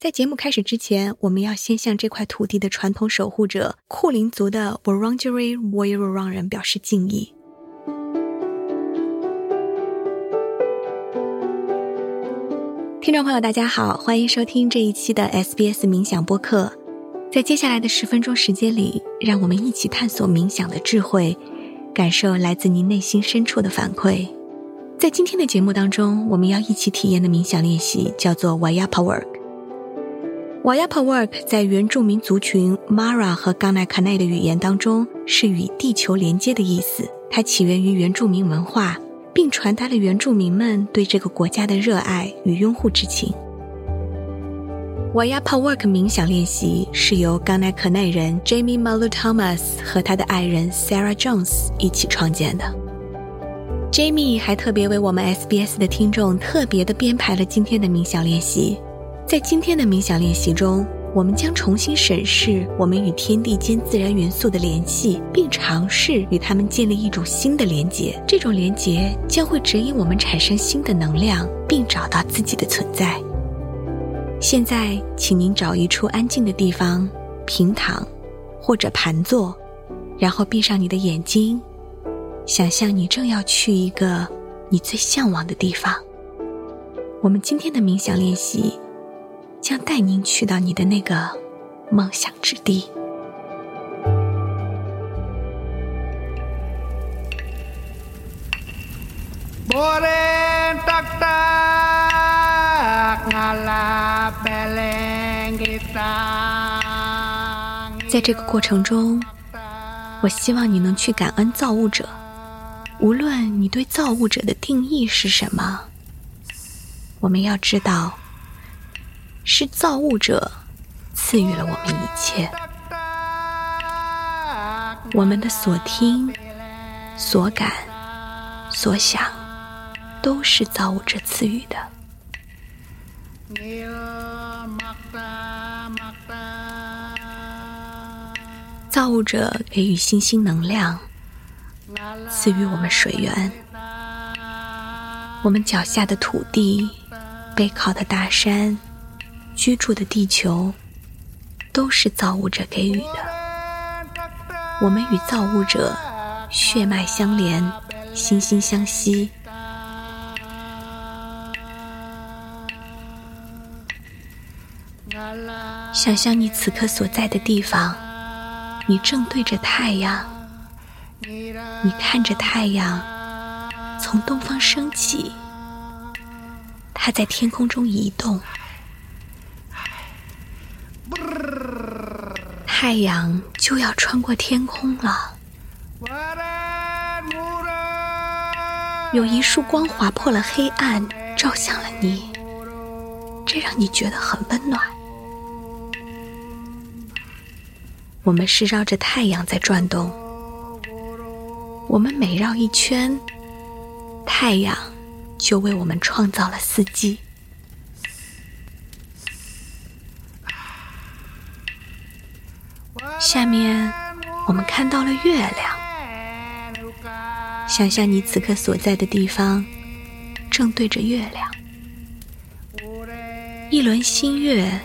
在节目开始之前，我们要先向这块土地的传统守护者库林族的 Wurundjeri Woi-wurrung 人表示敬意。听众朋友，大家好，欢迎收听这一期的 SBS 冥想播客。在接下来的十分钟时间里，让我们一起探索冥想的智慧，感受来自您内心深处的反馈。在今天的节目当中，我们要一起体验的冥想练习叫做 Waya Power Waiapa work 在原住民族群 Mara 和 g a n a k a n a 的语言当中是与地球连接的意思。它起源于原住民文化。并传达了原住民们对这个国家的热爱与拥护之情。Wayapa Work 冥想练习是由冈奈可奈人 Jamie Malu Thomas 和他的爱人 Sarah Jones 一起创建的。Jamie 还特别为我们 SBS 的听众特别的编排了今天的冥想练习。在今天的冥想练习中。我们将重新审视我们与天地间自然元素的联系，并尝试与它们建立一种新的连结。这种连结将会指引我们产生新的能量，并找到自己的存在。现在，请您找一处安静的地方，平躺或者盘坐，然后闭上你的眼睛，想象你正要去一个你最向往的地方。我们今天的冥想练习。将带您去到你的那个梦想之地。在这个过程中，我希望你能去感恩造物者，无论你对造物者的定义是什么。我们要知道。是造物者赐予了我们一切，我们的所听、所感、所想，都是造物者赐予的。造物者给予星星能量，赐予我们水源，我们脚下的土地，背靠的大山。居住的地球，都是造物者给予的。我们与造物者血脉相连，心心相惜。想象你此刻所在的地方，你正对着太阳，你看着太阳从东方升起，它在天空中移动。太阳就要穿过天空了，有一束光划破了黑暗，照向了你，这让你觉得很温暖。我们是绕着太阳在转动，我们每绕一圈，太阳就为我们创造了四季。下面，我们看到了月亮。想象你此刻所在的地方，正对着月亮。一轮新月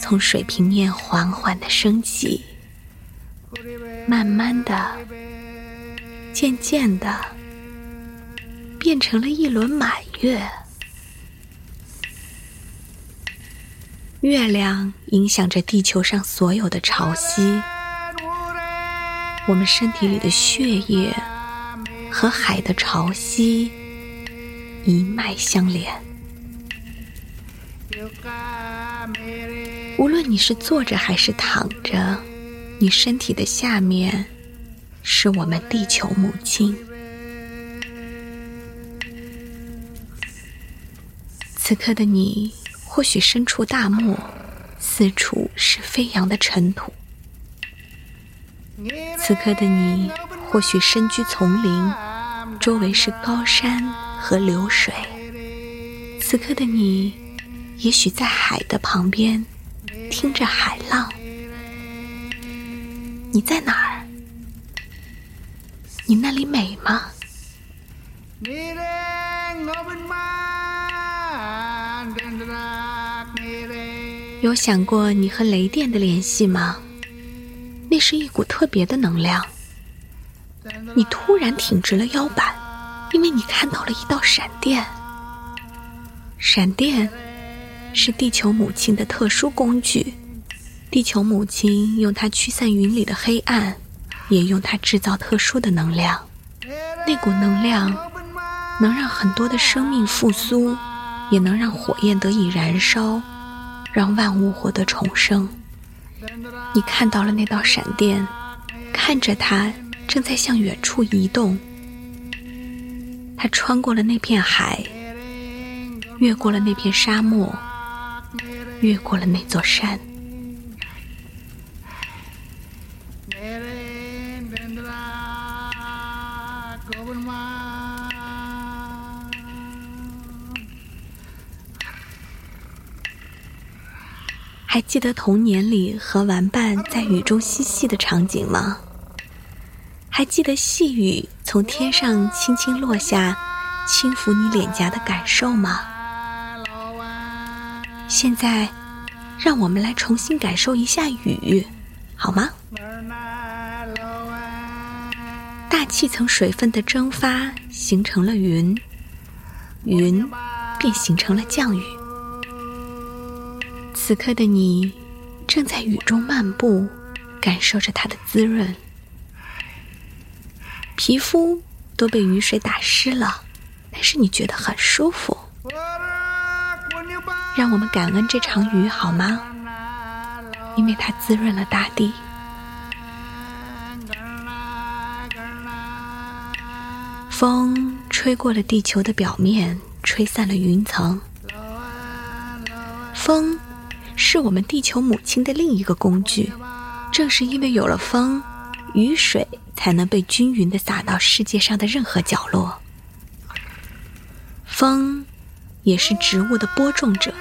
从水平面缓缓的升起，慢慢的、渐渐的，变成了一轮满月。月亮影响着地球上所有的潮汐。我们身体里的血液和海的潮汐一脉相连。无论你是坐着还是躺着，你身体的下面是我们地球母亲。此刻的你，或许身处大漠，四处是飞扬的尘土。此刻的你，或许身居丛林，周围是高山和流水。此刻的你，也许在海的旁边，听着海浪。你在哪儿？你那里美吗？有想过你和雷电的联系吗？那是一股特别的能量。你突然挺直了腰板，因为你看到了一道闪电。闪电是地球母亲的特殊工具。地球母亲用它驱散云里的黑暗，也用它制造特殊的能量。那股能量能让很多的生命复苏，也能让火焰得以燃烧，让万物获得重生。你看到了那道闪电，看着它正在向远处移动。它穿过了那片海，越过了那片沙漠，越过了那座山。还记得童年里和玩伴在雨中嬉戏的场景吗？还记得细雨从天上轻轻落下，轻抚你脸颊的感受吗？现在，让我们来重新感受一下雨，好吗？大气层水分的蒸发形成了云，云便形成了降雨。此刻的你，正在雨中漫步，感受着它的滋润，皮肤都被雨水打湿了，但是你觉得很舒服。让我们感恩这场雨好吗？因为它滋润了大地。风吹过了地球的表面，吹散了云层。风。是我们地球母亲的另一个工具。正是因为有了风，雨水才能被均匀的洒到世界上的任何角落。风也是植物的播种者，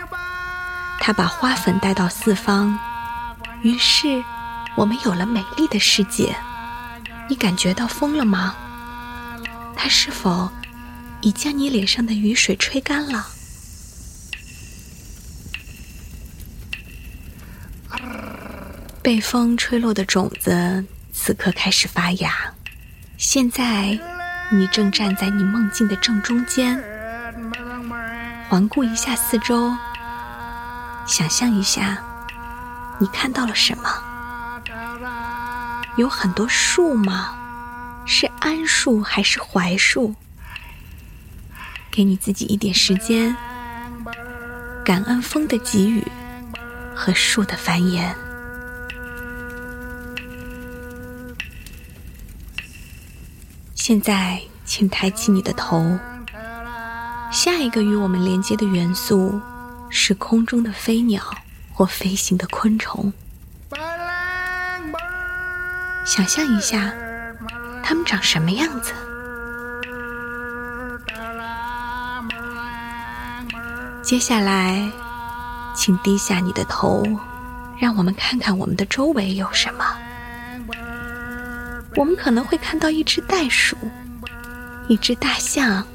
它把花粉带到四方，于是我们有了美丽的世界。你感觉到风了吗？它是否已将你脸上的雨水吹干了？被风吹落的种子，此刻开始发芽。现在，你正站在你梦境的正中间。环顾一下四周，想象一下，你看到了什么？有很多树吗？是桉树还是槐树？给你自己一点时间，感恩风的给予和树的繁衍。现在，请抬起你的头。下一个与我们连接的元素是空中的飞鸟或飞行的昆虫。想象一下，它们长什么样子？接下来，请低下你的头，让我们看看我们的周围有什么。我们可能会看到一只袋鼠，一只大象，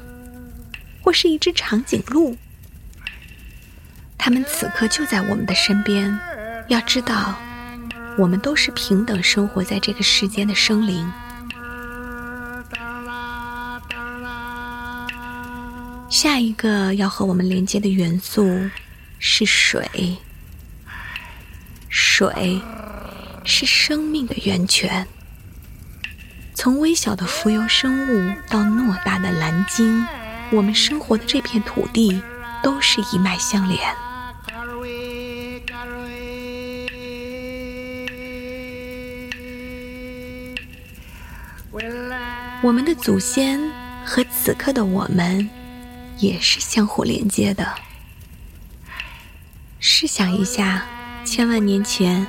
或是一只长颈鹿。它们此刻就在我们的身边。要知道，我们都是平等生活在这个世间的生灵。下一个要和我们连接的元素是水。水是生命的源泉。从微小的浮游生物到偌大的蓝鲸，我们生活的这片土地都是一脉相连。我们的祖先和此刻的我们也是相互连接的。试想一下，千万年前，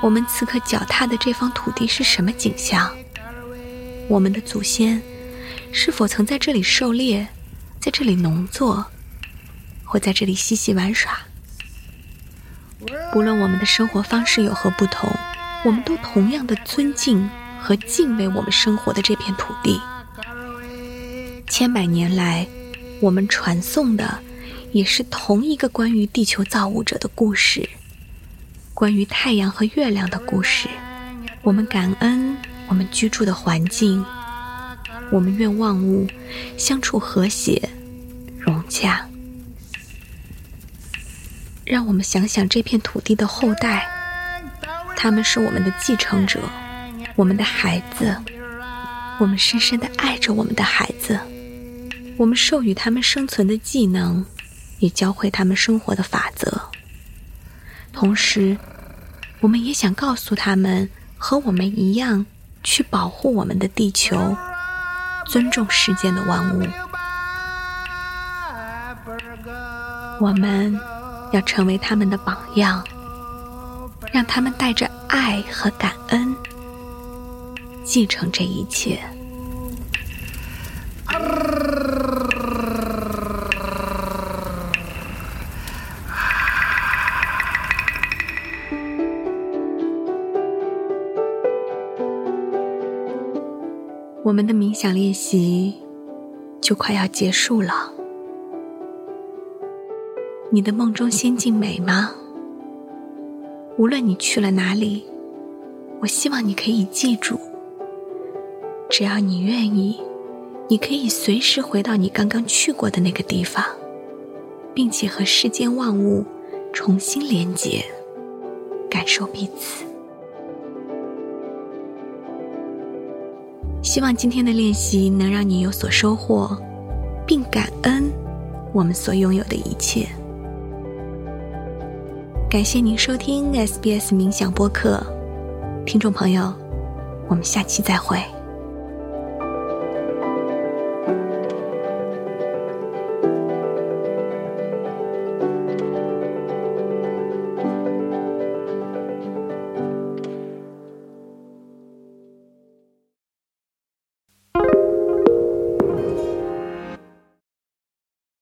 我们此刻脚踏的这方土地是什么景象？我们的祖先是否曾在这里狩猎，在这里农作，或在这里嬉戏玩耍？不论我们的生活方式有何不同，我们都同样的尊敬和敬畏我们生活的这片土地。千百年来，我们传颂的也是同一个关于地球造物者的故事关于太阳和月亮的故事。我们感恩我们居住的环境，我们愿万物相处和谐融洽。让我们想想这片土地的后代，他们是我们的继承者，我们的孩子。我们深深的爱着我们的孩子，我们授予他们生存的技能，也教会他们生活的法则。同时，我们也想告诉他们，和我们一样去保护我们的地球，尊重世间的万物。我们要成为他们的榜样，让他们带着爱和感恩。继承这一切。我们的冥想练习就快要结束了。你的梦中仙境美吗？无论你去了哪里，我希望你可以记住。只要你愿意，你可以随时回到你刚刚去过的那个地方，并且和世间万物重新连结，感受彼此。希望今天的练习能让你有所收获，并感恩我们所拥有的一切。感谢您收听 SBS 冥想播客，听众朋友，我们下期再会。